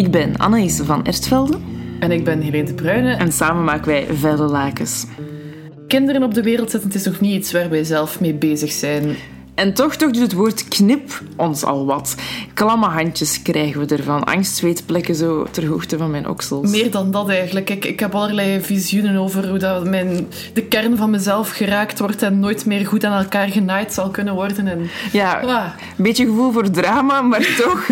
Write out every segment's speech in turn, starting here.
Ik ben Anaïs van Erstvelde. En ik ben Helene de Bruyne. En samen maken wij Vuile Lakens. Kinderen op de wereld zetten, het is nog niet iets waar wij zelf mee bezig zijn. En toch, toch doet het woord knip ons al wat. Klamme handjes krijgen we ervan. Angstzweetplekken zo ter hoogte van mijn oksels. Meer dan dat eigenlijk. Ik, ik heb allerlei visioenen over hoe dat mijn, de kern van mezelf geraakt wordt en nooit meer goed aan elkaar genaaid zal kunnen worden. En, ja, ah. een beetje gevoel voor drama, maar toch.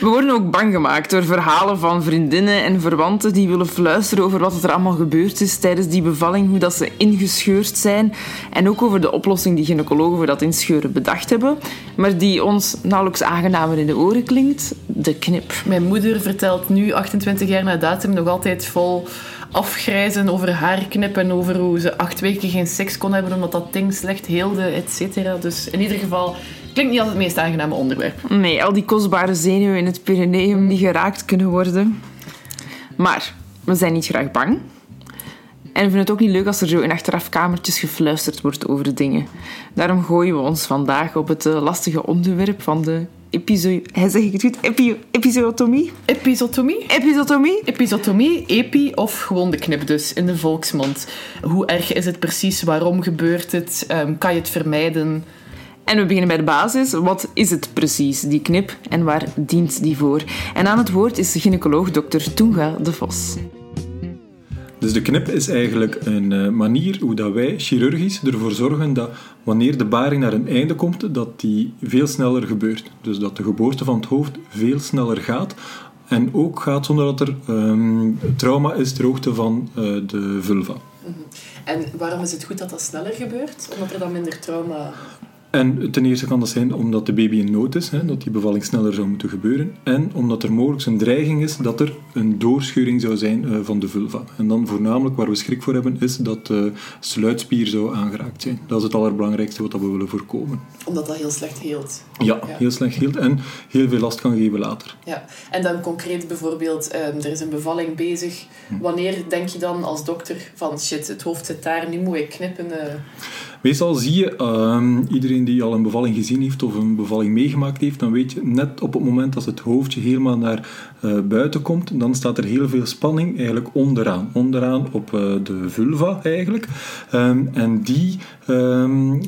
We worden ook bang gemaakt door verhalen van vriendinnen en verwanten die willen fluisteren over wat er allemaal gebeurd is tijdens die bevalling, hoe dat ze ingescheurd zijn. En ook over de oplossing die gynaecologen voor dat inscheuren bedacht hebben, maar die ons nauwelijks aangenamer in de oren klinkt, de knip. Mijn moeder vertelt nu, 28 jaar na datum, nog altijd vol afgrijzen over haar knip en over hoe ze acht weken geen seks kon hebben omdat dat ding slecht heelde, et cetera. Dus in ieder geval, klinkt niet als het meest aangename onderwerp. Nee, al die kostbare zenuwen in het Pyreneeum die geraakt kunnen worden. Maar we zijn niet graag bang. En we vinden het ook niet leuk als er zo in achterafkamertjes gefluisterd wordt over dingen. Daarom gooien we ons vandaag op het eh, lastige onderwerp van de episo... Zeg ik het goed? Epi episiotomie? Episotomie? Episotomie? Episotomie, epi of gewoon de knip dus, in de volksmond. Hoe erg is het precies? Waarom gebeurt het? Um, kan je het vermijden? En we beginnen bij de basis. Wat is het precies, die knip, en waar dient die voor? En aan het woord is de gynaecoloog Dr. Tunga de Vos. Dus de knip is eigenlijk een eh, manier hoe dat wij chirurgisch ervoor zorgen dat wanneer de baring naar een einde komt, dat die veel sneller gebeurt. Dus dat de geboorte van het hoofd veel sneller gaat. En ook gaat zonder dat er um, trauma is ter hoogte van uh, de vulva. Mhm. En waarom is het goed dat dat sneller gebeurt? Omdat er dan minder trauma en ten eerste kan dat zijn omdat de baby in nood is, hè, dat die bevalling sneller zou moeten gebeuren. En omdat er mogelijk een dreiging is dat er een doorscheuring zou zijn uh, van de vulva. En dan voornamelijk waar we schrik voor hebben, is dat de sluitspier zou aangeraakt zijn. Dat is het allerbelangrijkste wat we willen voorkomen. Omdat dat heel slecht heelt. Ja, heel slecht heelt en heel veel last kan geven later. Ja, en dan concreet bijvoorbeeld, um, er is een bevalling bezig. Hm. Wanneer denk je dan als dokter van shit, het hoofd zit daar, nu moet ik knippen? Uh... Meestal zie je, uh, iedereen die al een bevalling gezien heeft of een bevalling meegemaakt heeft, dan weet je net op het moment dat het hoofdje helemaal naar uh, buiten komt, dan staat er heel veel spanning eigenlijk onderaan. Onderaan op uh, de vulva eigenlijk. Um, en die, um, uh,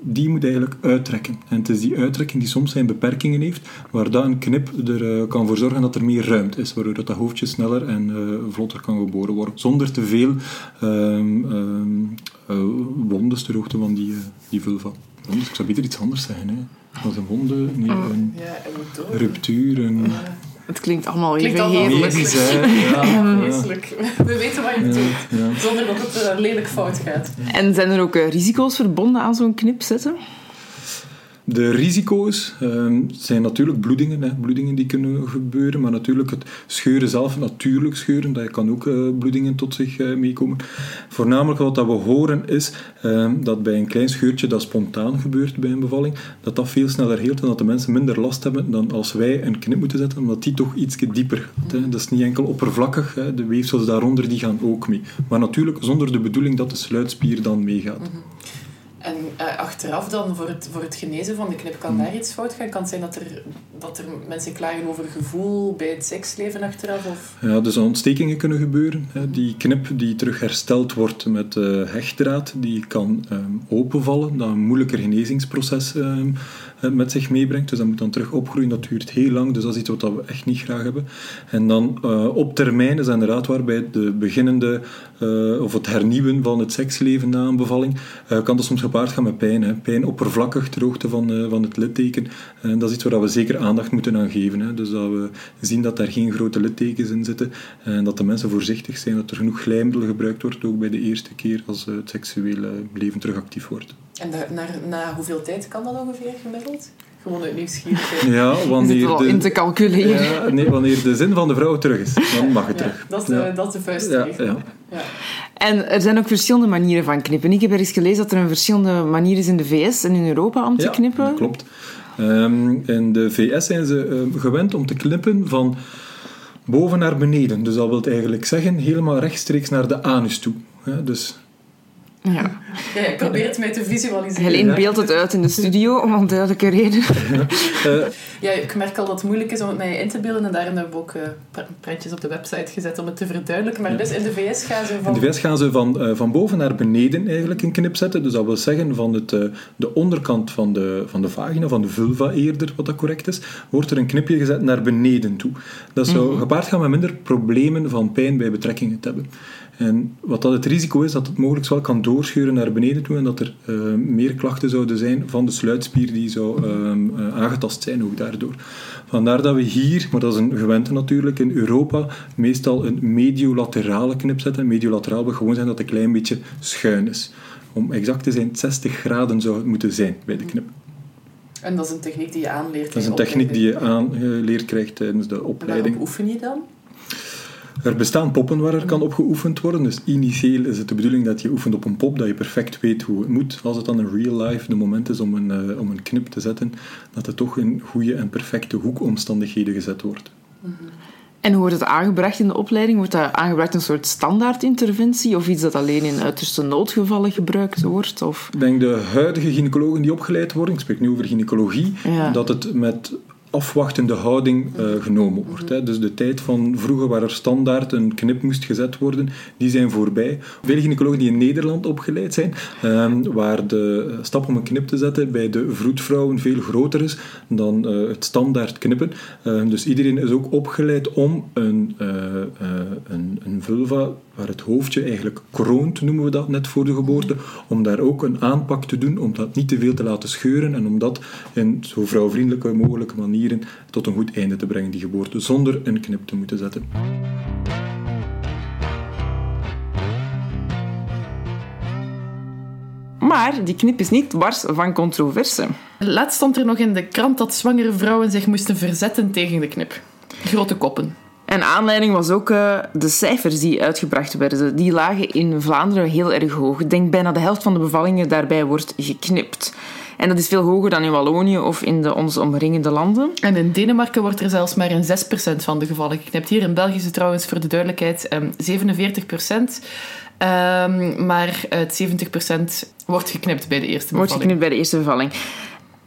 die moet eigenlijk uittrekken. En het is die uittrekking die soms zijn beperkingen heeft, waar dan een knip er kan voor zorgen dat er meer ruimte is, waardoor dat, dat hoofdje sneller en vlotter kan geboren worden. Zonder te veel um, wondes ter hoogte van die, die vulva. Wondes, ik zou beter iets anders zeggen. Hè. Als een wonde, nee, oh. een ja, ruptuur, een... Het klinkt allemaal klinkt even heerlijk. Medisch, ja, We weten wat je doet, zonder dat het uh, lelijk fout gaat. En zijn er ook uh, risico's verbonden aan zo'n knip zetten? De risico's uh, zijn natuurlijk bloedingen, hè, bloedingen die kunnen gebeuren, maar natuurlijk het scheuren zelf, natuurlijk scheuren, daar kan ook uh, bloedingen tot zich uh, meekomen. Voornamelijk wat dat we horen is uh, dat bij een klein scheurtje dat spontaan gebeurt bij een bevalling, dat dat veel sneller heelt en dat de mensen minder last hebben dan als wij een knip moeten zetten, omdat die toch iets dieper gaat. Hè. Dat is niet enkel oppervlakkig, hè. de weefsels daaronder die gaan ook mee. Maar natuurlijk zonder de bedoeling dat de sluitspier dan meegaat. Mm en uh, achteraf dan, voor het, voor het genezen van de knip, kan daar iets fout gaan? Kan het zijn dat er, dat er mensen klagen over gevoel bij het seksleven achteraf? Of? Ja, dus ontstekingen kunnen gebeuren. Hè. Die knip die terug hersteld wordt met uh, hechtdraad, die kan um, openvallen. Dat een moeilijker genezingsproces um, met zich meebrengt. Dus dat moet dan terug opgroeien. Dat duurt heel lang, dus dat is iets wat we echt niet graag hebben. En dan uh, op termijn is inderdaad waarbij de beginnende uh, of het hernieuwen van het seksleven na een bevalling uh, kan dat soms gepaard gaan met pijn. Hè. Pijn oppervlakkig ter hoogte van, van het litteken. En dat is iets waar we zeker aandacht moeten aan geven. Hè. Dus dat we zien dat daar geen grote littekens in zitten en dat de mensen voorzichtig zijn, dat er genoeg glijmiddel gebruikt wordt, ook bij de eerste keer als het seksuele leven terug actief wordt. En na, na hoeveel tijd kan dat ongeveer gemiddeld? Gewoon uit nieuwsgierigheid. Ja, wanneer de, in te calculeren. Ja, nee, wanneer de zin van de vrouw terug is, dan mag het terug. Dat is de, dat is de vuistregel. Ja, ja. En er zijn ook verschillende manieren van knippen. Ik heb er eens gelezen dat er een verschillende manier is in de VS en in Europa om te knippen. dat klopt. Um, in de VS zijn ze um, gewend om te knippen van boven naar beneden. Dus dat wil eigenlijk zeggen helemaal rechtstreeks naar de anus toe. dus Ja. Ja, ik probeer het mij te visualiseren. Helene beeldt het uit in de studio, om een duidelijke reden. Eh, Ja, ik merk al dat het moeilijk is om het mij in te beelden. En daarom hebben we ook eh, pre- prentjes op de website gezet om het te verduidelijken. Maar dus in de VS gaan ze In van... de VS gaan ze van, eh, van boven naar beneden eigenlijk een knip zetten. Dus dat wil zeggen van het, eh, de onderkant van de, van de vagina, van de vulva eerder, wat dat correct is, wordt er een knipje gezet naar beneden toe. Dat zou gepaard gaan met minder problemen van pijn bij betrekkingen te hebben. En wat dat het risico is, dat het mogelijk wel kan doorscheuren naar beneden toe en dat er eh, meer klachten zouden zijn van de sluitspier die zou eh, aangetast zijn ook daardoor. Vandaar dat we hier, maar dat is een gewente natuurlijk, in Europa meestal een mediolaterale knip zetten. Mediolaterale wil gewoon zijn dat het een klein beetje schuin is. Om exact te zijn, 60 graden zou het moeten zijn bij de knip. En dat is een techniek die je aanleert. Dat is een techniek die je aangeleerd krijgt tijdens de En opleiding. waarop oefen je dan? Er bestaan poppen waar er kan op geoefend worden. Dus initieel is het de bedoeling dat je oefent op een pop, dat je perfect weet hoe het moet. Als het dan in real life de moment is om een, eh, om een knip te zetten, dat het toch in goede en perfecte hoekomstandigheden gezet wordt. En hoe wordt het aangebracht in de opleiding? Wordt dat aangebracht een soort standaardinterventie of iets dat alleen in uiterste noodgevallen gebruikt wordt? Of... Ik denk de huidige gynaecologen die opgeleid worden, ik spreek nu over gynaecologie, Ja. dat het met afwachtende houding eh, genomen wordt. Hè. Dus de tijd van vroeger waar er standaard een knip moest gezet worden, die zijn voorbij. Veel gynaecologen die in Nederland opgeleid zijn, ehm, waar de stap om een knip te zetten bij de vroedvrouwen veel groter is dan eh, het standaard knippen. Ehm, dus iedereen is ook opgeleid om een, eh, een, een vulva waar het hoofdje eigenlijk kroont, noemen we dat net voor de geboorte, om daar ook een aanpak te doen, om dat niet te veel te laten scheuren en om dat in zo vrouwvriendelijke mogelijke manieren tot een goed einde te brengen, die geboorte, zonder een knip te moeten zetten. Maar die knip is niet wars van controverse. Laatst stond er nog in de krant dat zwangere vrouwen zich moesten verzetten tegen de knip. Grote koppen. En aanleiding was ook eh, de cijfers die uitgebracht werden. Die lagen in Vlaanderen heel erg hoog. Ik denk bijna de helft van de bevallingen daarbij wordt geknipt. En dat is veel hoger dan in Wallonië of in de ons omringende landen. En in Denemarken wordt er zelfs maar in 6% van de gevallen geknipt. Hier in België is het trouwens voor de duidelijkheid ehm, 47%. Ehm, maar het 70% wordt geknipt bij de eerste Wordt bevalling. geknipt bij de eerste bevalling.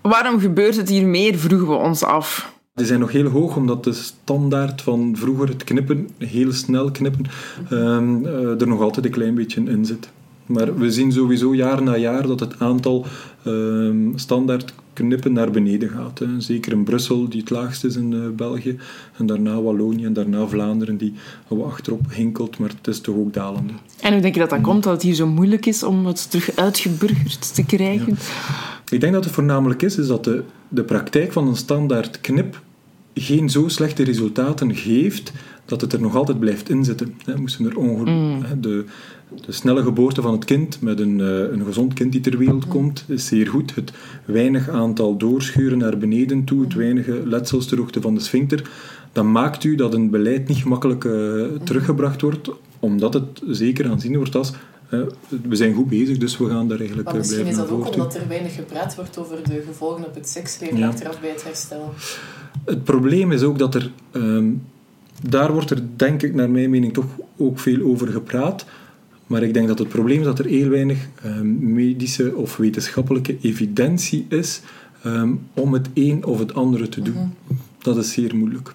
Waarom gebeurt het hier meer, vroegen we ons af. Die zijn nog heel hoog, omdat de standaard van vroeger, het knippen, heel snel knippen, ehm, eh, er nog altijd een klein beetje in zit. Maar we zien sowieso jaar na jaar dat het aantal ehm, standaard knippen naar beneden gaat. Hè. Zeker in Brussel, die het laagst is in eh, België. En daarna Wallonië en daarna Vlaanderen, die wat achterop hinkelt, maar het is toch ook dalende. En hoe denk je dat dat komt, dat het hier zo moeilijk is om het terug uitgeburgerd te krijgen? Ik denk dat het voornamelijk is, is dat de, de praktijk van een standaard knip geen zo slechte resultaten geeft dat het er nog altijd blijft inzitten. Hè, moesten er onge- hè, de, de snelle geboorte van het kind met een, eh, een gezond kind die ter wereld komt, is zeer goed. Het weinig aantal doorscheuren naar beneden toe, het weinige letselsterhoogte van de sphincter, dat maakt u dat een beleid niet gemakkelijk eh, teruggebracht wordt, omdat het zeker aanzien wordt als eh, we zijn goed bezig, dus we gaan daar eigenlijk Maar eh, misschien is dat ook omdat er weinig gepraat wordt over de gevolgen op het seksleven Ja. achteraf bij het herstel. Het probleem is ook dat er, ehm, daar wordt er denk ik naar mijn mening toch ook veel over gepraat. Maar ik denk dat het probleem is dat er heel weinig ehm, medische of wetenschappelijke evidentie is ehm, om het een of het andere te doen. Dat is zeer moeilijk.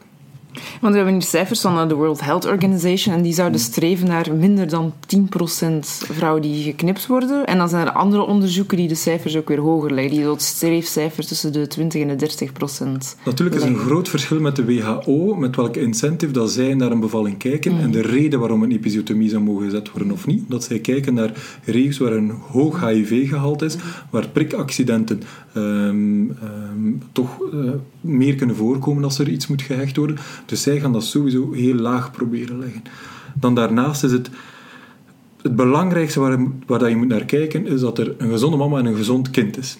Want we hebben hier cijfers van de World Health Organization en die zouden streven naar minder dan 10% vrouwen die geknipt worden. En dan zijn er andere onderzoeken die de cijfers ook weer hoger leggen, die dat streefcijfer tussen de 20 en de 30%. Natuurlijk is een leggen. groot verschil met de WHO, met welke incentive dat zij naar een bevalling kijken en de reden waarom een episiotomie zou mogen gezet worden of niet. Dat zij kijken naar regio's waar een hoog HIV-gehalte is, waar prikaccidenten ehm, ehm, toch eh, meer kunnen voorkomen als er iets moet gehecht worden. Dus zij gaan dat sowieso heel laag proberen leggen. Dan daarnaast is het het belangrijkste waar, waar dat je moet naar kijken, is dat er een gezonde mama en een gezond kind is.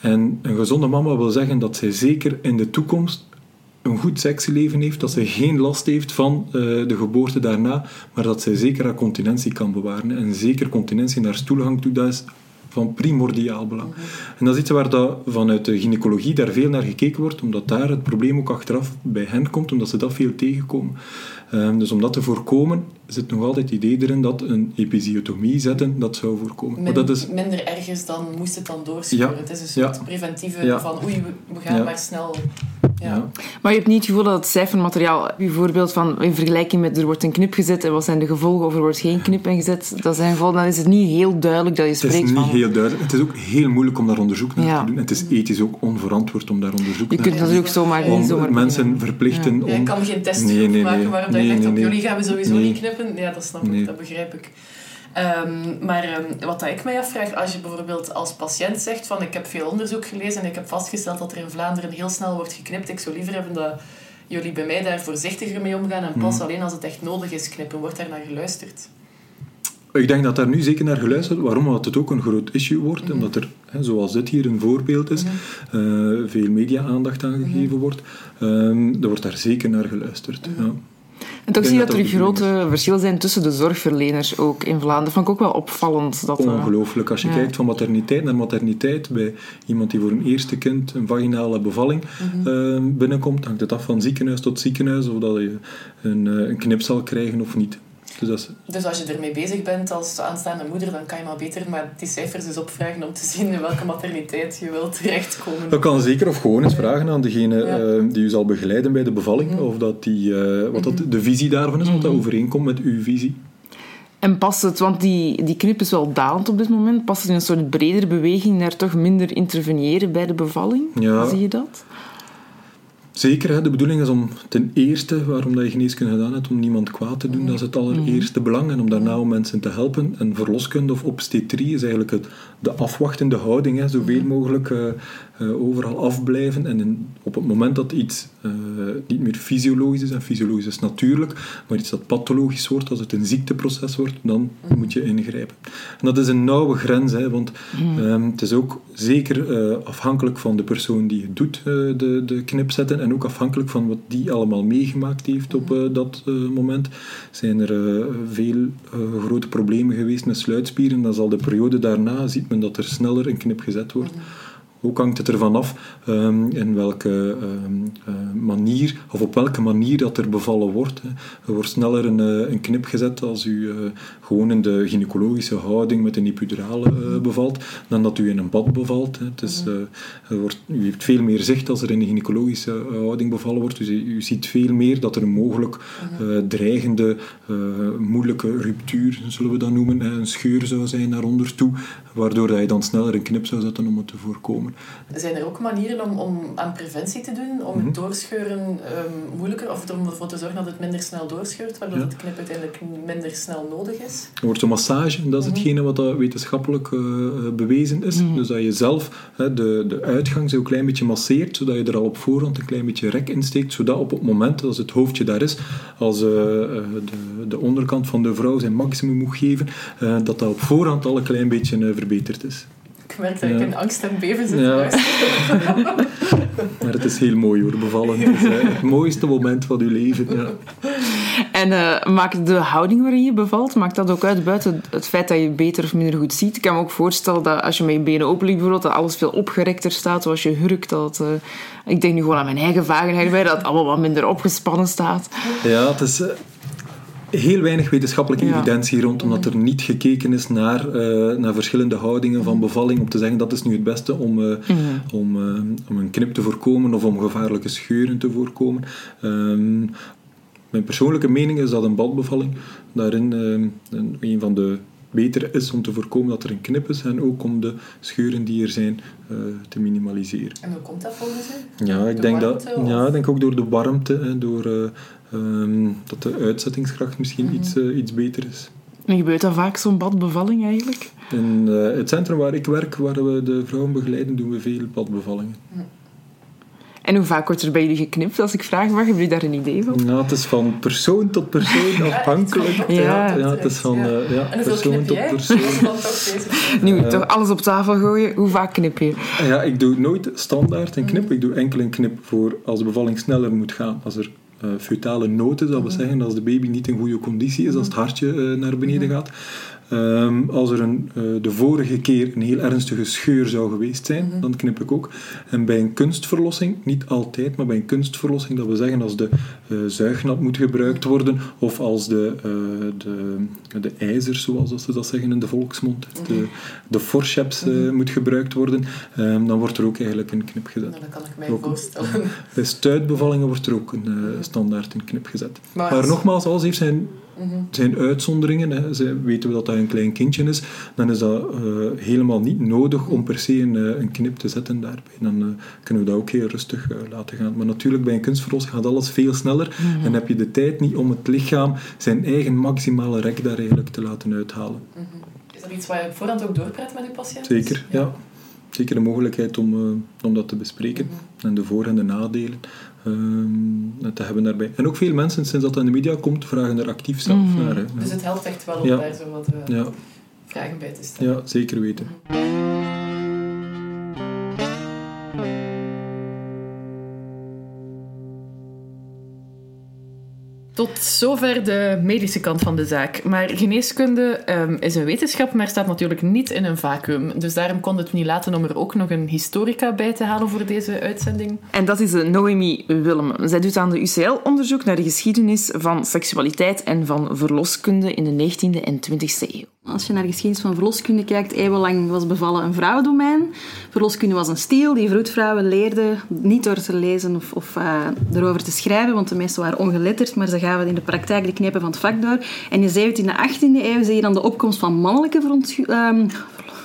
En een gezonde mama wil zeggen dat zij zeker in de toekomst een goed seksleven heeft, dat zij geen last heeft van eh, de geboorte daarna, maar dat zij zeker haar continentie kan bewaren. En zeker continentie naar stoelgang toe, dat is van primordiaal belang. En dat is iets waar dat vanuit de gynaecologie daar veel naar gekeken wordt, omdat daar het probleem ook achteraf bij hen komt, omdat ze dat veel tegenkomen. Um, dus om dat te voorkomen, zit nog altijd het idee erin dat een episiotomie zetten dat zou voorkomen. maar dat is... Minder ergens dan moest het dan doorscheuren. Ja. Het is een soort preventieve van oei, we gaan maar snel ja. Maar je hebt niet het gevoel dat het cijfermateriaal, bijvoorbeeld van in vergelijking met er wordt een knip gezet en wat zijn de gevolgen of er wordt geen knip ingezet, dat zijn gevolgen, dan is het niet heel duidelijk dat je spreekt van... Het is niet heel duidelijk. Het is ook heel moeilijk om daar onderzoek naar te doen. Het is ethisch ook onverantwoord om daar onderzoek je naar te doen. Je kunt natuurlijk zomaar niet zomaar... mensen verplichten om... Je kan geen test nee, nee, maken waarom nee, je zegt, op jullie gaan we sowieso niet knippen. Ja, dat snap ik, dat begrijp ik. Um, maar um, wat ik mij afvraag, als je bijvoorbeeld als patiënt zegt van ik heb veel onderzoek gelezen en ik heb vastgesteld dat er in Vlaanderen heel snel wordt geknipt, ik zou liever hebben dat jullie bij mij daar voorzichtiger mee omgaan en pas mhm. alleen als het echt nodig is knippen. Wordt daar naar geluisterd? Ik denk dat daar nu zeker naar geluisterd wordt. Waarom? Omdat het ook een groot issue wordt. Mm Omdat er, hè, zoals dit hier een voorbeeld is, mhm. eh, veel media-aandacht aan gegeven mhm. wordt. Um, er wordt daar zeker naar geluisterd. Ja. En toch zie je dat, er grote verschillen zijn tussen de zorgverleners ook in Vlaanderen. Dat vond ik ook wel opvallend. Dat, eh, Ongelooflijk. Als je kijkt van materniteit naar materniteit, bij iemand die voor een eerste kind een vaginale bevalling mhm. uh, binnenkomt, hangt het af van ziekenhuis tot ziekenhuis of dat je een, eh, een knip zal krijgen of niet. Dus, dus, als je ermee bezig bent als aanstaande moeder, dan kan je maar beter maar die cijfers eens opvragen om te zien in welke materniteit je wilt terechtkomen. Dat kan zeker, of gewoon eens vragen aan degene uh, die u zal begeleiden bij de bevalling, mhm. of dat die, uh, wat dat mhm. de visie daarvan is, wat dat mhm. overeenkomt met uw visie. En past het, want die, die knip is wel dalend op dit moment, past het in een soort bredere beweging naar toch minder interveneren bij de bevalling? Ja. Zie je dat? Zeker, hè, de bedoeling is om ten eerste, waarom dat je geneeskunde gedaan hebt, om niemand kwaad te doen. Dat is het allereerste belang. En om daarna om mensen te helpen. En verloskunde of obstetrie is eigenlijk het, de afwachtende houding. Hè, zoveel mogelijk uh, uh, overal afblijven. En in, op het moment dat iets uh, niet meer fysiologisch is, en fysiologisch is natuurlijk, maar iets dat pathologisch wordt, als het een ziekteproces wordt, dan moet je ingrijpen. En dat is een nauwe grens, hè, want um, het is ook zeker afhankelijk van de persoon die het doet, de, de knip zetten en ook afhankelijk van wat die allemaal meegemaakt heeft op uh, dat uh, moment, zijn er uh, veel grote problemen geweest met sluitspieren. Dan zal de periode daarna, ziet men dat er sneller een knip gezet wordt. Ook hangt het ervan af um, in welke um, uh, manier, of op welke manier dat er bevallen wordt. Hè. Er wordt sneller een, uh, een knip gezet als u uh, gewoon in de gynaecologische houding met een epidurale bevalt, dan dat u in een bad bevalt. Hè. Het is, er wordt, u heeft veel meer zicht als er in de gynaecologische houding bevallen wordt. Dus u, ziet veel meer dat er een mogelijk dreigende, moeilijke ruptuur, zullen we dat noemen, hè, een scheur zou zijn naar onder toe, waardoor dat je dan sneller een knip zou zetten om het te voorkomen. Zijn er ook manieren om, om aan preventie te doen, om het mhm. doorscheuren um, moeilijker, of om ervoor te zorgen dat het minder snel doorscheurt, waardoor het knip uiteindelijk minder snel nodig is? Er wordt een massage, dat is mhm. hetgene wat wetenschappelijk uh, bewezen is. Mhm. Dus dat je zelf de, de uitgang zo klein beetje masseert, zodat je er al op voorhand een klein beetje rek insteekt, zodat op het moment, als het hoofdje daar is, als uh, de, de, onderkant van de vrouw zijn maximum moet geven, uh, dat dat op voorhand al een klein beetje verbeterd is. Ik merk dat ik in angst en beven zit ja. maar het is heel mooi hoor, bevallen. Het is het mooiste moment van uw leven. Ja. En uh, maakt de houding waarin je bevalt, maakt dat ook uit buiten het feit dat je beter of minder goed ziet? Ik kan me ook voorstellen dat als je met je benen open ligt bijvoorbeeld, dat alles veel opgerekter staat. Zoals je hurkt, dat uh, ik denk nu gewoon aan mijn eigen vagenheid bij, dat het allemaal wat minder opgespannen staat. Ja, het is heel weinig wetenschappelijke evidentie rond, omdat er niet gekeken is naar, uh, naar verschillende houdingen van bevalling om te zeggen dat is nu het beste om, uh, om, uh, om een knip te voorkomen of om gevaarlijke scheuren te voorkomen. Um, mijn persoonlijke mening is dat een badbevalling daarin een van de beter is om te voorkomen dat er een knip is en ook om de scheuren die er zijn te minimaliseren. En hoe komt dat volgens u? Ja, ik denk, dat, ja, ik denk ook door de warmte, en door Ehm, dat de uitzettingskracht misschien iets, mhm. eh, iets beter is. En gebeurt dat vaak, zo'n badbevalling eigenlijk? In uh, het centrum waar ik werk, waar we de vrouwen begeleiden, doen we veel badbevallingen. Mhm. En hoe vaak wordt er bij jullie geknipt, als ik vraag mag? Hebben jullie daar een idee van? Nou, het is van persoon tot persoon afhankelijk. ja, ja, het is van uh, ja, persoon tot persoon. nu, uh, toch alles op tafel gooien. Hoe vaak knip je? Ja, ik doe nooit standaard een knip. Ik doe enkel een knip voor als de bevalling sneller moet gaan. Als er uh, fetale noten, dat we mhm. zeggen, als de baby niet in goede conditie is, als het hartje uh, naar beneden mhm. gaat. Ehm, als er een, eh, de vorige keer een heel ernstige scheur zou geweest zijn, Mhm. dan knip ik ook. En bij een kunstverlossing, niet altijd, maar bij een kunstverlossing, dat we zeggen als de eh zuignat moet gebruikt worden, of als de, eh, de, de ijzer, zoals ze dat zeggen in de volksmond, Mhm. de, de forceps eh, moet gebruikt worden, ehm, dan wordt er ook eigenlijk een knip gezet. Nou, dat kan ik mij Ook- voorstellen. Bij stuitbevallingen wordt er ook een standaard een knip gezet. Maar Maar als- nogmaals, alles heeft zijn, Mhm. zijn uitzonderingen. Hè. Ze weten we dat dat een klein kindje is, dan is dat eh, helemaal niet nodig om per se een, eh, een knip te zetten daarbij. Dan eh, kunnen we dat ook heel rustig laten gaan. Maar natuurlijk, bij een kunstverlossing gaat alles veel sneller. En heb je de tijd niet om het lichaam zijn eigen maximale rek daar eigenlijk te laten uithalen. Mhm. Is dat iets waar je voorhand ook doorpraat met je patiënt? Zeker, ja. Zeker de mogelijkheid om, om dat te bespreken. En de voor- en de nadelen ehm, te hebben daarbij. En ook veel mensen, sinds dat dat in de media komt, vragen er actief zelf Mhm. naar. Hè. Dus het helpt echt wel om Ja. daar zo wat eh, Ja, vragen bij te stellen. ja, zeker weten. Tot zover de medische kant van de zaak. Maar geneeskunde ehm, is een wetenschap, maar staat natuurlijk niet in een vacuüm. Dus daarom kon het niet laten om er ook nog een historica bij te halen voor deze uitzending. En dat is Noemi Willem. Zij doet aan de UCL onderzoek naar de geschiedenis van seksualiteit en van verloskunde in de 19e en 20e eeuw. Als je naar de geschiedenis van verloskunde kijkt, eeuwenlang was bevallen een vrouwendomein. Verloskunde was een stiel die vroedvrouwen leerden niet door te lezen of, of eh, erover te schrijven, want de meesten waren ongeletterd, maar ze gaven in de praktijk de knepen van het vak door. En in de 17e en 18e eeuw zie je dan de opkomst van mannelijke ehm,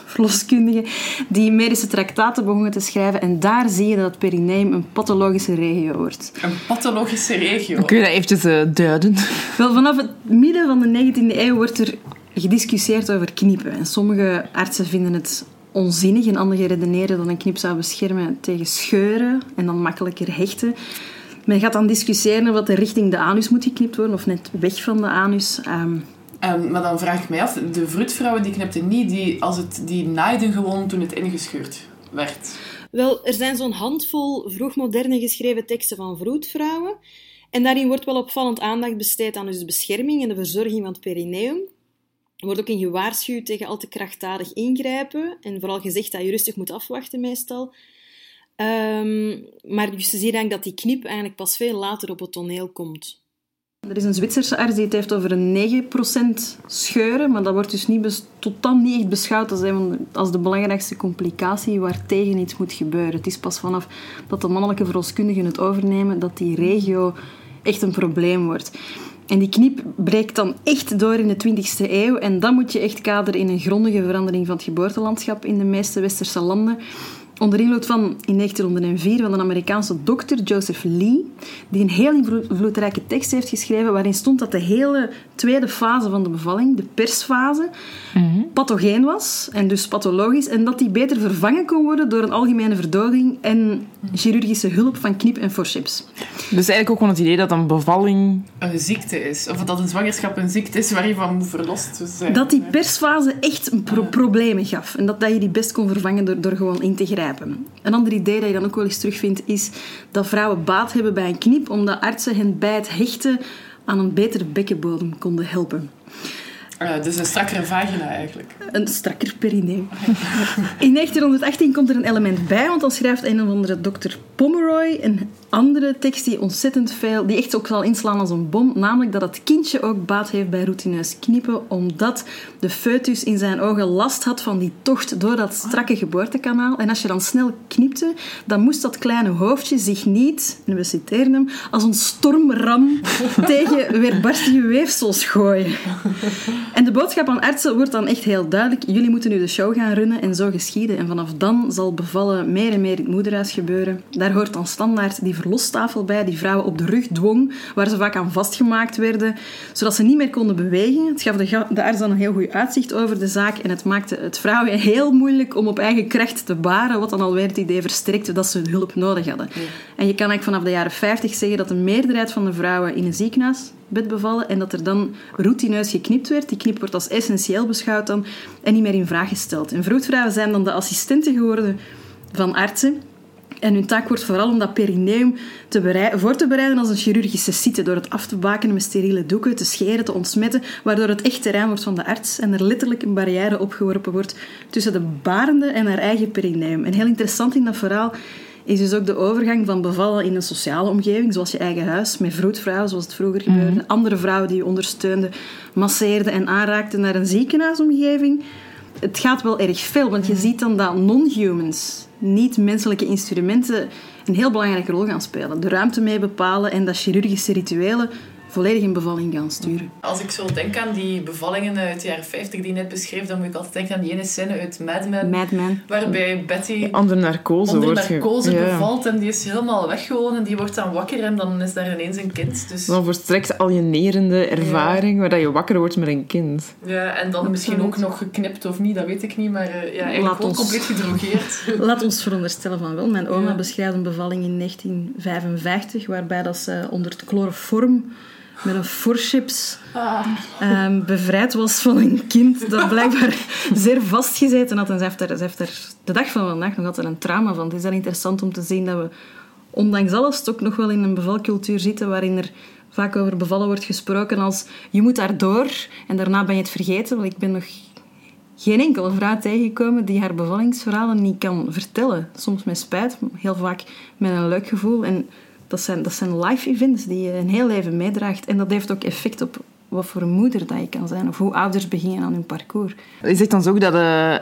verloskundigen die medische traktaten begonnen te schrijven. En daar zie je dat het perineum een pathologische regio wordt. Een pathologische regio. Kun je dat eventjes eh, duiden? Wel, vanaf het midden van de 19e eeuw wordt er gediscussieerd over kniepen. En sommige artsen vinden het onzinnig en anderen redeneren dat een knip zou beschermen tegen scheuren en dan makkelijker hechten. Men gaat dan discussiëren of dat er richting de anus moet geknipt worden of net weg van de anus. Ehm, Ehm, maar dan vraag ik mij af, de vroedvrouwen die knipten niet, die, als het, die naaiden gewoon toen het ingescheurd werd. Wel, er zijn zo'n handvol vroegmoderne geschreven teksten van vroedvrouwen. En daarin wordt wel opvallend aandacht besteed aan dus de bescherming en de verzorging van het perineum. Er wordt ook in gewaarschuwd tegen al te krachtdadig ingrijpen. En vooral gezegd dat je rustig moet afwachten meestal. Ehm, maar dus je ziet eigenlijk dat die knip eigenlijk pas veel later op het toneel komt. Er is een Zwitserse arts die het heeft over een 9% scheuren, maar dat wordt dus niet dan niet echt beschouwd als, als de belangrijkste complicatie waartegen iets moet gebeuren. Het is pas vanaf dat de mannelijke verloskundigen het overnemen dat die regio echt een probleem wordt. En die knip breekt dan echt door in de 20e eeuw en dan moet je echt kaderen in een grondige verandering van het geboortelandschap in de meeste westerse landen. Onder invloed van in 1904 van een Amerikaanse dokter, Joseph Lee, die een heel invloedrijke tekst heeft geschreven waarin stond dat de hele tweede fase van de bevalling, de persfase, pathogeen was en dus pathologisch en dat die beter vervangen kon worden door een algemene verdoving en chirurgische hulp van knip en forceps. Dus eigenlijk ook gewoon het idee dat een bevalling... Een ziekte is, of dat een zwangerschap een ziekte is waar je van moet verlost zijn. Dat die persfase echt een pro- problemen gaf. En dat, dat je die best kon vervangen door, door gewoon in te grijpen. Een ander idee dat je dan ook wel eens terugvindt, is dat vrouwen baat hebben bij een knip, omdat artsen hen bij het hechten aan een betere bekkenbodem konden helpen. Dus een strakkere vagina eigenlijk. Een strakker perineum. In 1918 komt er een element bij, want dan schrijft een of andere dokter Pomeroy een andere tekst die ontzettend veel, die echt ook zal inslaan als een bom, namelijk dat het kindje ook baat heeft bij routineus knippen, omdat de foetus in zijn ogen last had van die tocht door dat strakke geboortekanaal. En als je dan snel knipte, dan moest dat kleine hoofdje zich niet, en we citeren hem, als een stormram tegen weerbarstige weefsels gooien. En de boodschap aan artsen wordt dan echt heel duidelijk. Jullie moeten nu de show gaan runnen en zo geschieden. En vanaf dan zal bevallen meer en meer in het moederhuis gebeuren. Daar hoort dan standaard die verlostafel bij, die vrouwen op de rug dwong, waar ze vaak aan vastgemaakt werden, zodat ze niet meer konden bewegen. Het gaf de, de arts dan een heel goed uitzicht over de zaak en het maakte het vrouwen heel moeilijk om op eigen kracht te baren, wat dan alweer het idee verstrekte dat ze hulp nodig hadden. En je kan eigenlijk vanaf de jaren 50 zeggen dat de meerderheid van de vrouwen in een ziekenhuis bed bevallen en dat er dan routineus geknipt werd. Die knip wordt als essentieel beschouwd dan en niet meer in vraag gesteld. En vroedvrouwen zijn dan de assistenten geworden van artsen. En hun taak wordt vooral om dat perineum te voor te bereiden als een chirurgische site. Door het af te bakenen met steriele doeken, te scheren, te ontsmetten. Waardoor het echt terrein wordt van de arts. En er letterlijk een barrière opgeworpen wordt tussen de barende en haar eigen perineum. En heel interessant in dat verhaal is dus ook de overgang van bevallen in een sociale omgeving, zoals je eigen huis, met vroedvrouwen, zoals het vroeger gebeurde. Andere vrouwen die je ondersteunden, masseerden en aanraakten naar een ziekenhuisomgeving. Het gaat wel erg veel, want je ziet dan dat non-humans, niet-menselijke instrumenten, een heel belangrijke rol gaan spelen. De ruimte mee bepalen en dat chirurgische rituelen volledig in bevalling gaan sturen. Als ik zo denk aan die bevallingen uit de jaren 50 die je net beschreef, dan moet ik altijd denken aan die ene scène uit Mad Men. Mad Men. Waarbij Betty Onder narcose onder wordt ge- narcose ja. bevalt en die is helemaal weg gewoon en die wordt dan wakker en dan is daar ineens een kind. Dus, Zo'n volstrekt alienerende ervaring, waar dat je wakker wordt met een kind. ja, en dan misschien ook nog geknipt of niet, dat weet ik niet, maar eh, ja, eigenlijk ons- compleet gedrogeerd. Laat ons veronderstellen van wel. Mijn oma Ja. beschrijft een bevalling in 1955, waarbij dat ze onder het chloroform met een forceps ehm, bevrijd was van een kind dat blijkbaar zeer vastgezeten had. En ze heeft, er, ze heeft er de dag van vandaag nog altijd een trauma van. Het is heel interessant om te zien dat we, ondanks alles, toch nog wel in een bevalcultuur zitten waarin er vaak over bevallen wordt gesproken als je moet daardoor en daarna ben je het vergeten. Want ik ben nog geen enkele vrouw tegengekomen die haar bevallingsverhalen niet kan vertellen. Soms met spijt, heel vaak met een leuk gevoel. En dat zijn, dat zijn live events die je een heel leven meedraagt. En dat heeft ook effect op wat voor een moeder dat je kan zijn. Of hoe ouders beginnen aan hun parcours. Je zegt dan ook dat eh,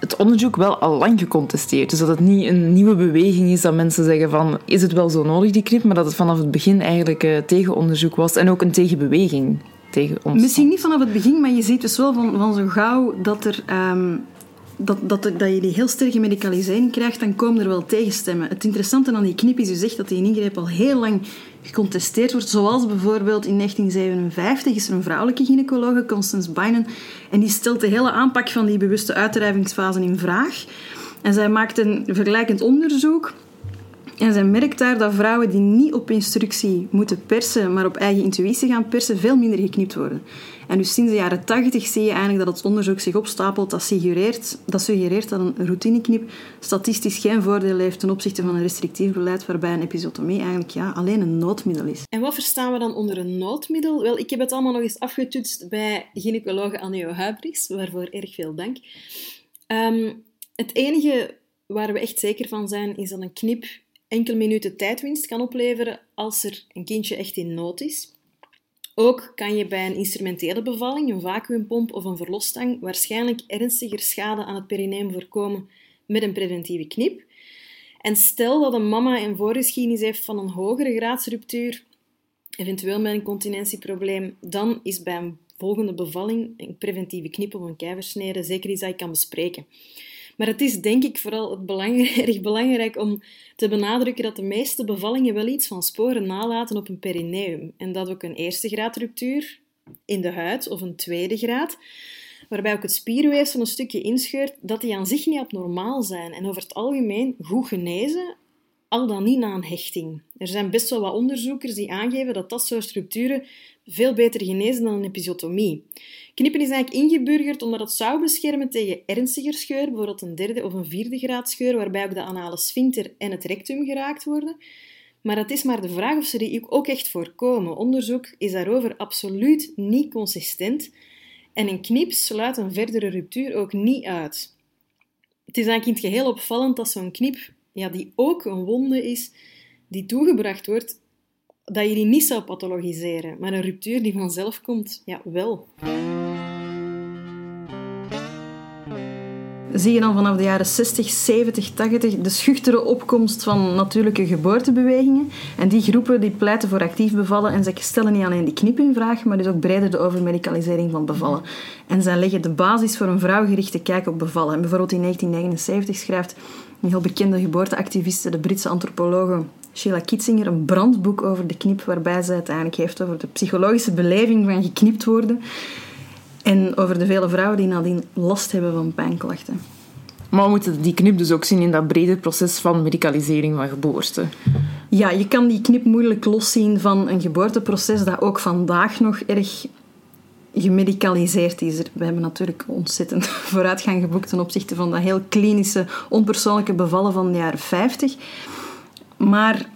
het onderzoek wel al lang gecontesteerd is. Dus dat het niet een nieuwe beweging is dat mensen zeggen van is het wel zo nodig die knip, maar dat het vanaf het begin eigenlijk eh, tegenonderzoek was en ook een tegenbeweging tegen ons. Misschien niet vanaf het begin, maar je ziet dus wel van, van zo gauw dat, er, ehm, dat, dat, dat je die heel sterke medicalisering krijgt, dan komen er wel tegenstemmen. Het interessante aan die knip is dus echt dat die ingreep al heel lang gecontesteerd wordt. Zoals bijvoorbeeld in 1957 is er een vrouwelijke gynaecologe, Constance Bynum, en die stelt de hele aanpak van die bewuste uitdrijvingsfase in vraag. En zij maakt een vergelijkend onderzoek en zij merkt daar dat vrouwen die niet op instructie moeten persen, maar op eigen intuïtie gaan persen, veel minder geknipt worden. En dus sinds de jaren 80 zie je eigenlijk dat het onderzoek zich opstapelt. Dat suggereert dat, suggereert dat een routineknip statistisch geen voordeel heeft ten opzichte van een restrictief beleid, waarbij een episiotomie eigenlijk ja, alleen een noodmiddel is. En wat verstaan we dan onder een noodmiddel? Wel, ik heb het allemaal nog eens afgetoetst bij gynaecologe Anneo Huibrichs, waarvoor erg veel dank. Ehm, het enige waar we echt zeker van zijn, is dat een knip enkele minuten tijdwinst kan opleveren als er een kindje echt in nood is. Ook kan je bij een instrumentele bevalling, een vacuümpomp of een verlosstang, waarschijnlijk ernstiger schade aan het perineum voorkomen met een preventieve knip. En stel dat een mama een voorgeschiedenis heeft van een hogere graadsruptuur, eventueel met een continentieprobleem, dan is bij een volgende bevalling een preventieve knip of een keiversnede zeker iets dat je kan bespreken. Maar het is denk ik vooral het belang- erg belangrijk om te benadrukken dat de meeste bevallingen wel iets van sporen nalaten op een perineum. En dat ook een eerste graad ruptuur in de huid of een tweede graad, waarbij ook het spierweefsel een stukje inscheurt, dat die aan zich niet abnormaal zijn en over het algemeen goed genezen, al dan niet na een hechting. Er zijn best wel wat onderzoekers die aangeven dat dat soort structuren veel beter genezen dan een episiotomie. Knippen is eigenlijk ingeburgerd omdat het zou beschermen tegen ernstiger scheur, bijvoorbeeld een derde of een vierde graad scheur, waarbij ook de anale sphincter en het rectum geraakt worden. Maar het is maar de vraag of ze die ook echt voorkomen. Onderzoek is daarover absoluut niet consistent en een knip sluit een verdere ruptuur ook niet uit. Het is eigenlijk in het geheel opvallend dat zo'n knip, ja, die ook een wonde is, die toegebracht wordt, dat je die niet zou pathologiseren. Maar een ruptuur die vanzelf komt, ja, wel. zie je dan vanaf de jaren 60, 70, 80 de schuchtere opkomst van natuurlijke geboortebewegingen. En die groepen die pleiten voor actief bevallen en ze stellen niet alleen die knip in vraag, maar dus ook breder de overmedicalisering van bevallen. En zij leggen de basis voor een vrouwgerichte kijk op bevallen. En bijvoorbeeld in 1979 schrijft een heel bekende geboorteactiviste, de Britse antropologe Sheila Kitzinger, een brandboek over de knip, waarbij ze het eigenlijk heeft over de psychologische beleving van geknipt worden. En over de vele vrouwen die nadien last hebben van pijnklachten. Maar we moeten die knip dus ook zien in dat brede proces van medicalisering van geboorte. Ja, je kan die knip moeilijk loszien van een geboorteproces dat ook vandaag nog erg gemedicaliseerd is. We hebben natuurlijk ontzettend vooruitgang geboekt ten opzichte van dat heel klinische, onpersoonlijke bevallen van de jaren 50. Maar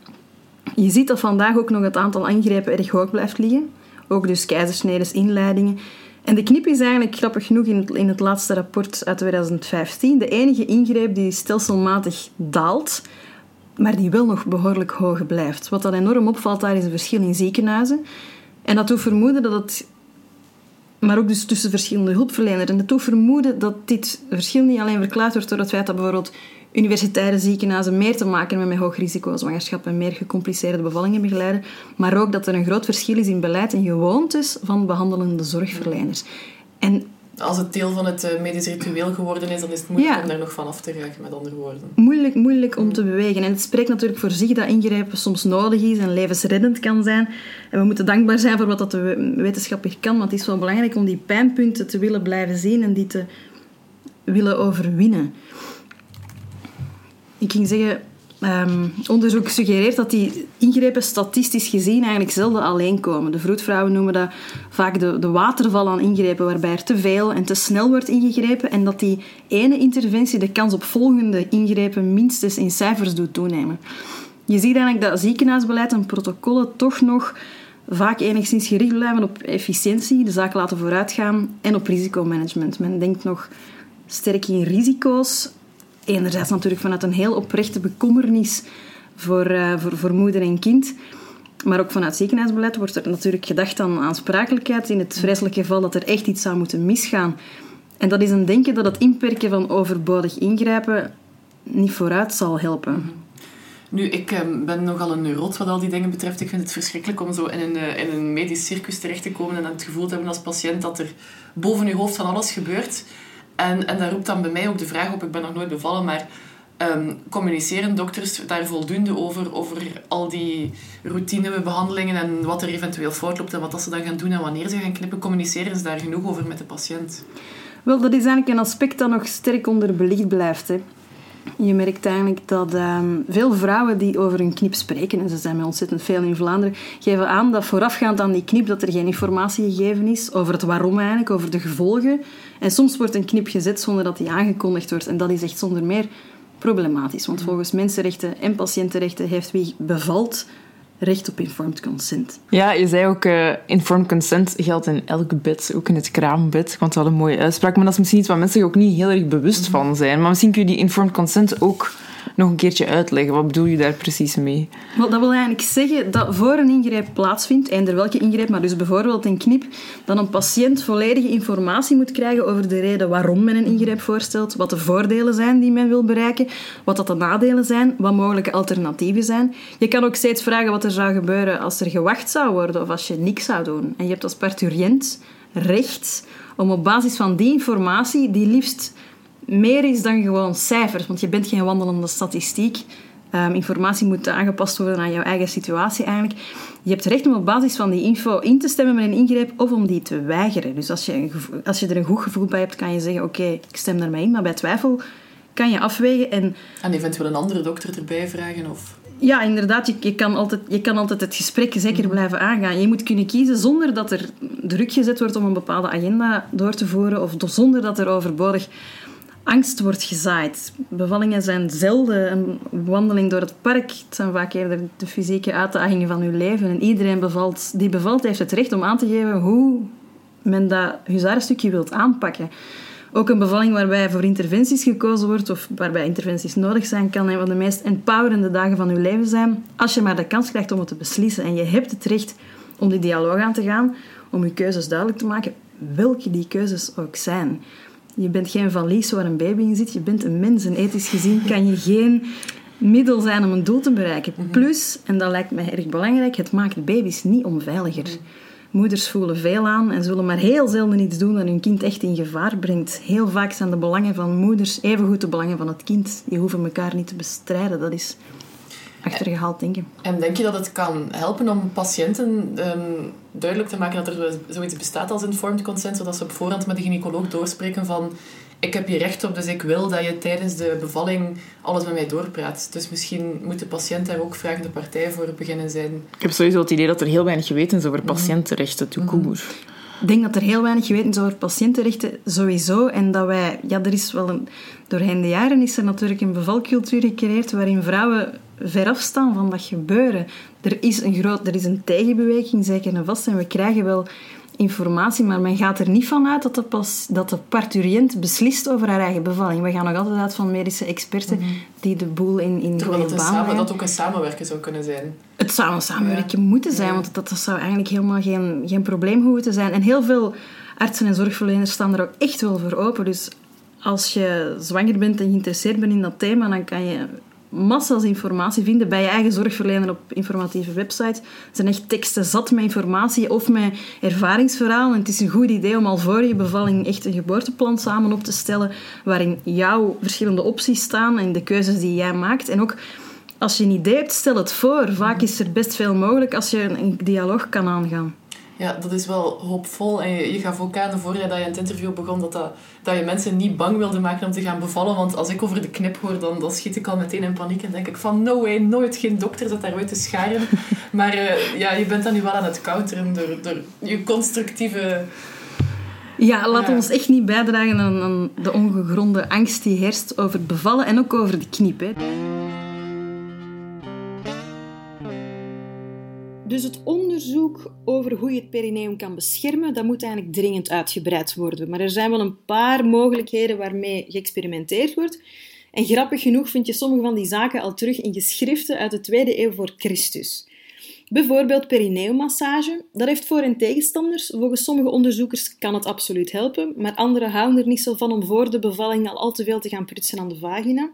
je ziet dat vandaag ook nog het aantal ingrepen erg hoog blijft liggen. Ook dus keizersneden, inleidingen. En de knip is eigenlijk grappig genoeg in het, in het laatste rapport uit 2015 de enige ingreep die stelselmatig daalt, maar die wel nog behoorlijk hoog blijft. Wat dan enorm opvalt daar is een verschil in ziekenhuizen. En dat doet vermoeden dat het maar ook dus tussen verschillende hulpverleners. En dat doet vermoeden dat dit verschil niet alleen verklaard wordt door het feit dat bijvoorbeeld universitaire ziekenhuizen meer te maken hebben met hoog risico zwangerschap en meer gecompliceerde bevallingen begeleiden, maar ook dat er een groot verschil is in beleid en gewoontes van behandelende zorgverleners. En als het deel van het eh, medisch ritueel geworden is, dan is het moeilijk om daar nog van af te raken, met andere woorden. Moeilijk, moeilijk om te bewegen. En het spreekt natuurlijk voor zich dat ingrijpen soms nodig is en levensreddend kan zijn. En we moeten dankbaar zijn voor wat dat de wetenschap hier kan, want het is wel belangrijk om die pijnpunten te willen blijven zien en die te willen overwinnen. Ik ging zeggen, um, onderzoek suggereert dat die ingrepen statistisch gezien eigenlijk zelden alleen komen. De vroedvrouwen noemen dat vaak de, de waterval aan ingrepen, waarbij er te veel en te snel wordt ingegrepen en dat die ene interventie de kans op volgende ingrepen minstens in cijfers doet toenemen. Je ziet eigenlijk dat ziekenhuisbeleid en protocollen toch nog vaak enigszins gericht blijven op efficiëntie, de zaak laten vooruitgaan en op risicomanagement. Men denkt nog sterk in risico's enerzijds natuurlijk vanuit een heel oprechte bekommernis voor, uh, voor, voor moeder en kind. Maar ook vanuit ziekenhuisbeleid wordt er natuurlijk gedacht aan aansprakelijkheid in het vreselijke geval dat er echt iets zou moeten misgaan. En dat is een denken dat het inperken van overbodig ingrijpen niet vooruit zal helpen. Nu, ik ehm, ben nogal een neurot wat al die dingen betreft. Ik vind het verschrikkelijk om zo in een, uh, in een medisch circus terecht te komen en het gevoel te hebben als patiënt dat er boven je hoofd van alles gebeurt. En, en dat roept dan bij mij ook de vraag op, ik ben nog nooit bevallen, maar um, communiceren dokters daar voldoende over, over al die routinebehandelingen en wat er eventueel fout loopt en wat dat ze dan gaan doen en wanneer ze gaan knippen, communiceren ze daar genoeg over met de patiënt? Wel, dat is eigenlijk een aspect dat nog sterk onderbelicht blijft. Hè. Je merkt eigenlijk dat um, veel vrouwen die over een knip spreken, en ze zijn met ontzettend veel in Vlaanderen, geven aan dat voorafgaand aan die knip dat er geen informatie gegeven is over het waarom eigenlijk, over de gevolgen. En soms wordt een knip gezet zonder dat die aangekondigd wordt. En dat is echt zonder meer problematisch. Want volgens mensenrechten en patiëntenrechten heeft wie bevalt recht op informed consent. Ja, je zei ook, uh, informed consent geldt in elk bed, ook in het kraambed. Het wel een mooie uitspraak, maar dat is misschien iets waar mensen zich ook niet heel erg bewust van zijn. Maar misschien kun je die informed consent ook nog een keertje uitleggen. Wat bedoel je daar precies mee? Wel, dat wil eigenlijk zeggen dat voor een ingreep plaatsvindt, eender welke ingreep, maar dus bijvoorbeeld een knip, dan een patiënt volledige informatie moet krijgen over de reden waarom men een ingreep voorstelt, wat de voordelen zijn die men wil bereiken, wat dat de nadelen zijn, wat mogelijke alternatieven zijn. Je kan ook steeds vragen wat er zou gebeuren als er gewacht zou worden of als je niks zou doen. En je hebt als parturiënt recht om op basis van die informatie, die liefst meer is dan gewoon cijfers, want je bent geen wandelende statistiek. Um, informatie moet aangepast worden aan jouw eigen situatie eigenlijk. Je hebt recht om op basis van die info in te stemmen met een ingreep of om die te weigeren. Dus als je, een als je er een goed gevoel bij hebt, kan je zeggen: Oké, ik stem daarmee in. Maar bij twijfel kan je afwegen. En, en eventueel een andere dokter erbij vragen? Of... Ja, inderdaad. Je, je, kan altijd, je kan altijd het gesprek zeker mhm. blijven aangaan. Je moet kunnen kiezen zonder dat er druk gezet wordt om een bepaalde agenda door te voeren of zonder dat er overbodig angst wordt gezaaid. Bevallingen zijn zelden een wandeling door het park. Het zijn vaak eerder de fysieke uitdagingen van uw leven. En iedereen bevalt, die bevalt heeft het recht om aan te geven hoe men dat huzarenstukje wilt aanpakken. Ook een bevalling waarbij voor interventies gekozen wordt of waarbij interventies nodig zijn, kan een van de meest empowerende dagen van uw leven zijn. Als je maar de kans krijgt om het te beslissen. En je hebt het recht om die dialoog aan te gaan, om je keuzes duidelijk te maken, welke die keuzes ook zijn. Je bent geen valies waar een baby in zit. Je bent een mens. En ethisch gezien kan je geen middel zijn om een doel te bereiken. Mhm. Plus, en dat lijkt mij erg belangrijk, het maakt baby's niet onveiliger. Mhm. Moeders voelen veel aan en zullen maar heel zelden iets doen dat hun kind echt in gevaar brengt. Heel vaak zijn de belangen van moeders evengoed de belangen van het kind. Die hoeven elkaar niet te bestrijden. Dat is achtergehaald denken. En denk je dat het kan helpen om patiënten um, duidelijk te maken dat er zoiets bestaat als informed consent, zodat ze op voorhand met de gynaecoloog doorspreken van ik heb hier recht op, dus ik wil dat je tijdens de bevalling alles met mij doorpraat. Dus misschien moet de patiënt daar ook vragende partij voor beginnen zijn. Ik heb sowieso het idee dat er heel weinig geweten is over mhm. patiëntenrechten, mm Ik denk dat er heel weinig geweten is over patiëntenrechten sowieso. En dat wij, ja, er is wel een, doorheen de jaren is er natuurlijk een bevalcultuur gecreëerd waarin vrouwen veraf staan van dat gebeuren. Er is een, groot, er is een tegenbeweging, zeker en vast. En we krijgen wel informatie, maar men gaat er niet van uit dat de, pas, dat de parturiënt beslist over haar eigen bevalling. We gaan nog altijd uit van medische experten Mhm. die de boel in, in Terwijl goede dat, samen, dat ook een samenwerken zou kunnen zijn. Het zou een samenwerking moeten zijn, Ja. want dat, dat zou eigenlijk helemaal geen, geen probleem hoeven te zijn. En heel veel artsen en zorgverleners staan er ook echt wel voor open. Dus als je zwanger bent en geïnteresseerd bent in dat thema, dan kan je massa's informatie vinden bij je eigen zorgverlener op informatieve websites. Er zijn echt teksten zat met informatie of met ervaringsverhalen. En het is een goed idee om al voor je bevalling echt een geboorteplan samen op te stellen waarin jouw verschillende opties staan en de keuzes die jij maakt. En ook als je een idee hebt, stel het voor. Vaak is er best veel mogelijk als je een dialoog kan aangaan. Ja, dat is wel hoopvol. En je, je gaf ook aan, voordat je in het interview begon, dat, dat, dat je mensen niet bang wilde maken om te gaan bevallen. Want als ik over de knip hoor, dan, dan schiet ik al meteen in paniek. En denk ik van, no way, nooit geen dokter zat daar uit te scharen. Maar eh, ja, je bent dan nu wel aan het counteren door, door je constructieve... Ja, laat Ja. ons echt niet bijdragen aan, aan de ongegronde angst die heerst over het bevallen en ook over de knip. Hè. Dus het onderzoek over hoe je het perineum kan beschermen, dat moet eigenlijk dringend uitgebreid worden. Maar er zijn wel een paar mogelijkheden waarmee geëxperimenteerd wordt. En grappig genoeg vind je sommige van die zaken al terug in geschriften uit de tweede eeuw voor Christus. Bijvoorbeeld perineummassage. Dat heeft voor- en tegenstanders. Volgens sommige onderzoekers kan het absoluut helpen, maar anderen houden er niet zo van om voor de bevalling al al te veel te gaan prutsen aan de vagina.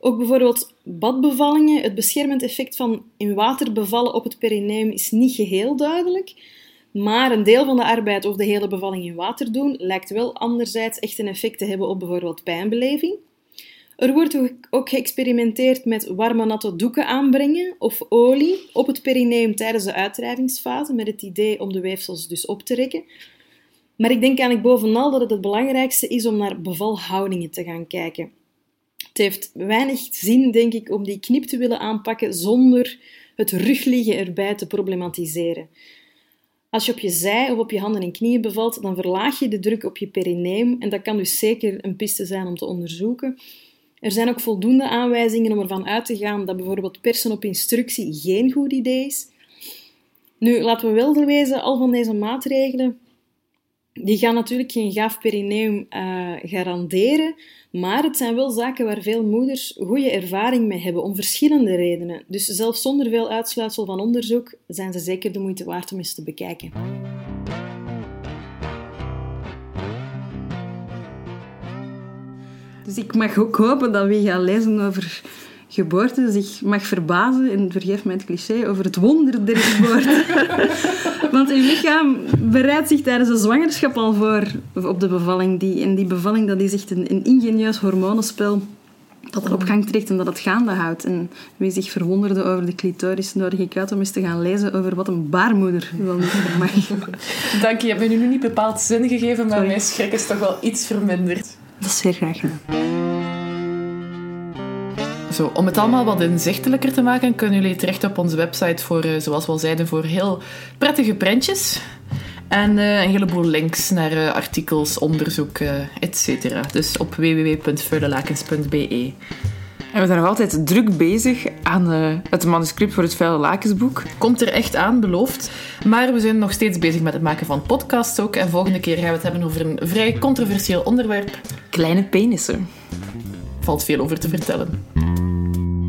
Ook bijvoorbeeld badbevallingen. Het beschermend effect van in water bevallen op het perineum is niet geheel duidelijk. Maar een deel van de arbeid of de hele bevalling in water doen lijkt wel anderzijds echt een effect te hebben op bijvoorbeeld pijnbeleving. Er wordt ook geëxperimenteerd met warme natte doeken aanbrengen of olie op het perineum tijdens de uitdrijvingsfase met het idee om de weefsels dus op te rekken. Maar ik denk eigenlijk bovenal dat het het belangrijkste is om naar bevalhoudingen te gaan kijken. Het heeft weinig zin, denk ik, om die knip te willen aanpakken zonder het rugliggen erbij te problematiseren. Als je op je zij of op je handen en knieën bevalt, dan verlaag je de druk op je perineum en dat kan dus zeker een piste zijn om te onderzoeken. Er zijn ook voldoende aanwijzingen om ervan uit te gaan dat bijvoorbeeld persen op instructie geen goed idee is. Nu, laten we wel wezen, al van deze maatregelen die gaan natuurlijk geen gaaf perineum eh, garanderen, maar het zijn wel zaken waar veel moeders goede ervaring mee hebben, om verschillende redenen. Dus zelfs zonder veel uitsluitsel van onderzoek zijn ze zeker de moeite waard om eens te bekijken. Dus ik mag ook hopen dat wie gaat lezen over geboorte zich mag verbazen, en vergeef mij het cliché, over het wonder der geboorte. Want uw lichaam bereidt zich tijdens de zwangerschap al voor op de bevalling. Die, en die bevalling dat is echt een, een ingenieus hormonenspel dat er op gang trekt en dat het gaande houdt. En wie zich verwonderde over de clitoris, nodig ik uit om eens te gaan lezen over wat een baarmoeder wel niet vermag. Dank je, je hebt me nu niet bepaald zin gegeven, maar Sorry. mijn schrik is toch wel iets verminderd. Dat is zeer graag gedaan. Zo, om het allemaal wat inzichtelijker te maken, kunnen jullie terecht op onze website voor, eh, zoals we al zeiden, voor heel prettige prentjes. En eh, een heleboel links naar eh, artikels, onderzoek, eh etc. Dus op www.vuilelakens.be. En we zijn nog altijd druk bezig aan het manuscript voor het Vuile Lakensboek. Komt er echt aan, beloofd. Maar we zijn nog steeds bezig met het maken van podcasts ook. En volgende keer gaan we het hebben over een vrij controversieel onderwerp. Kleine penissen valt veel over te vertellen. Mm.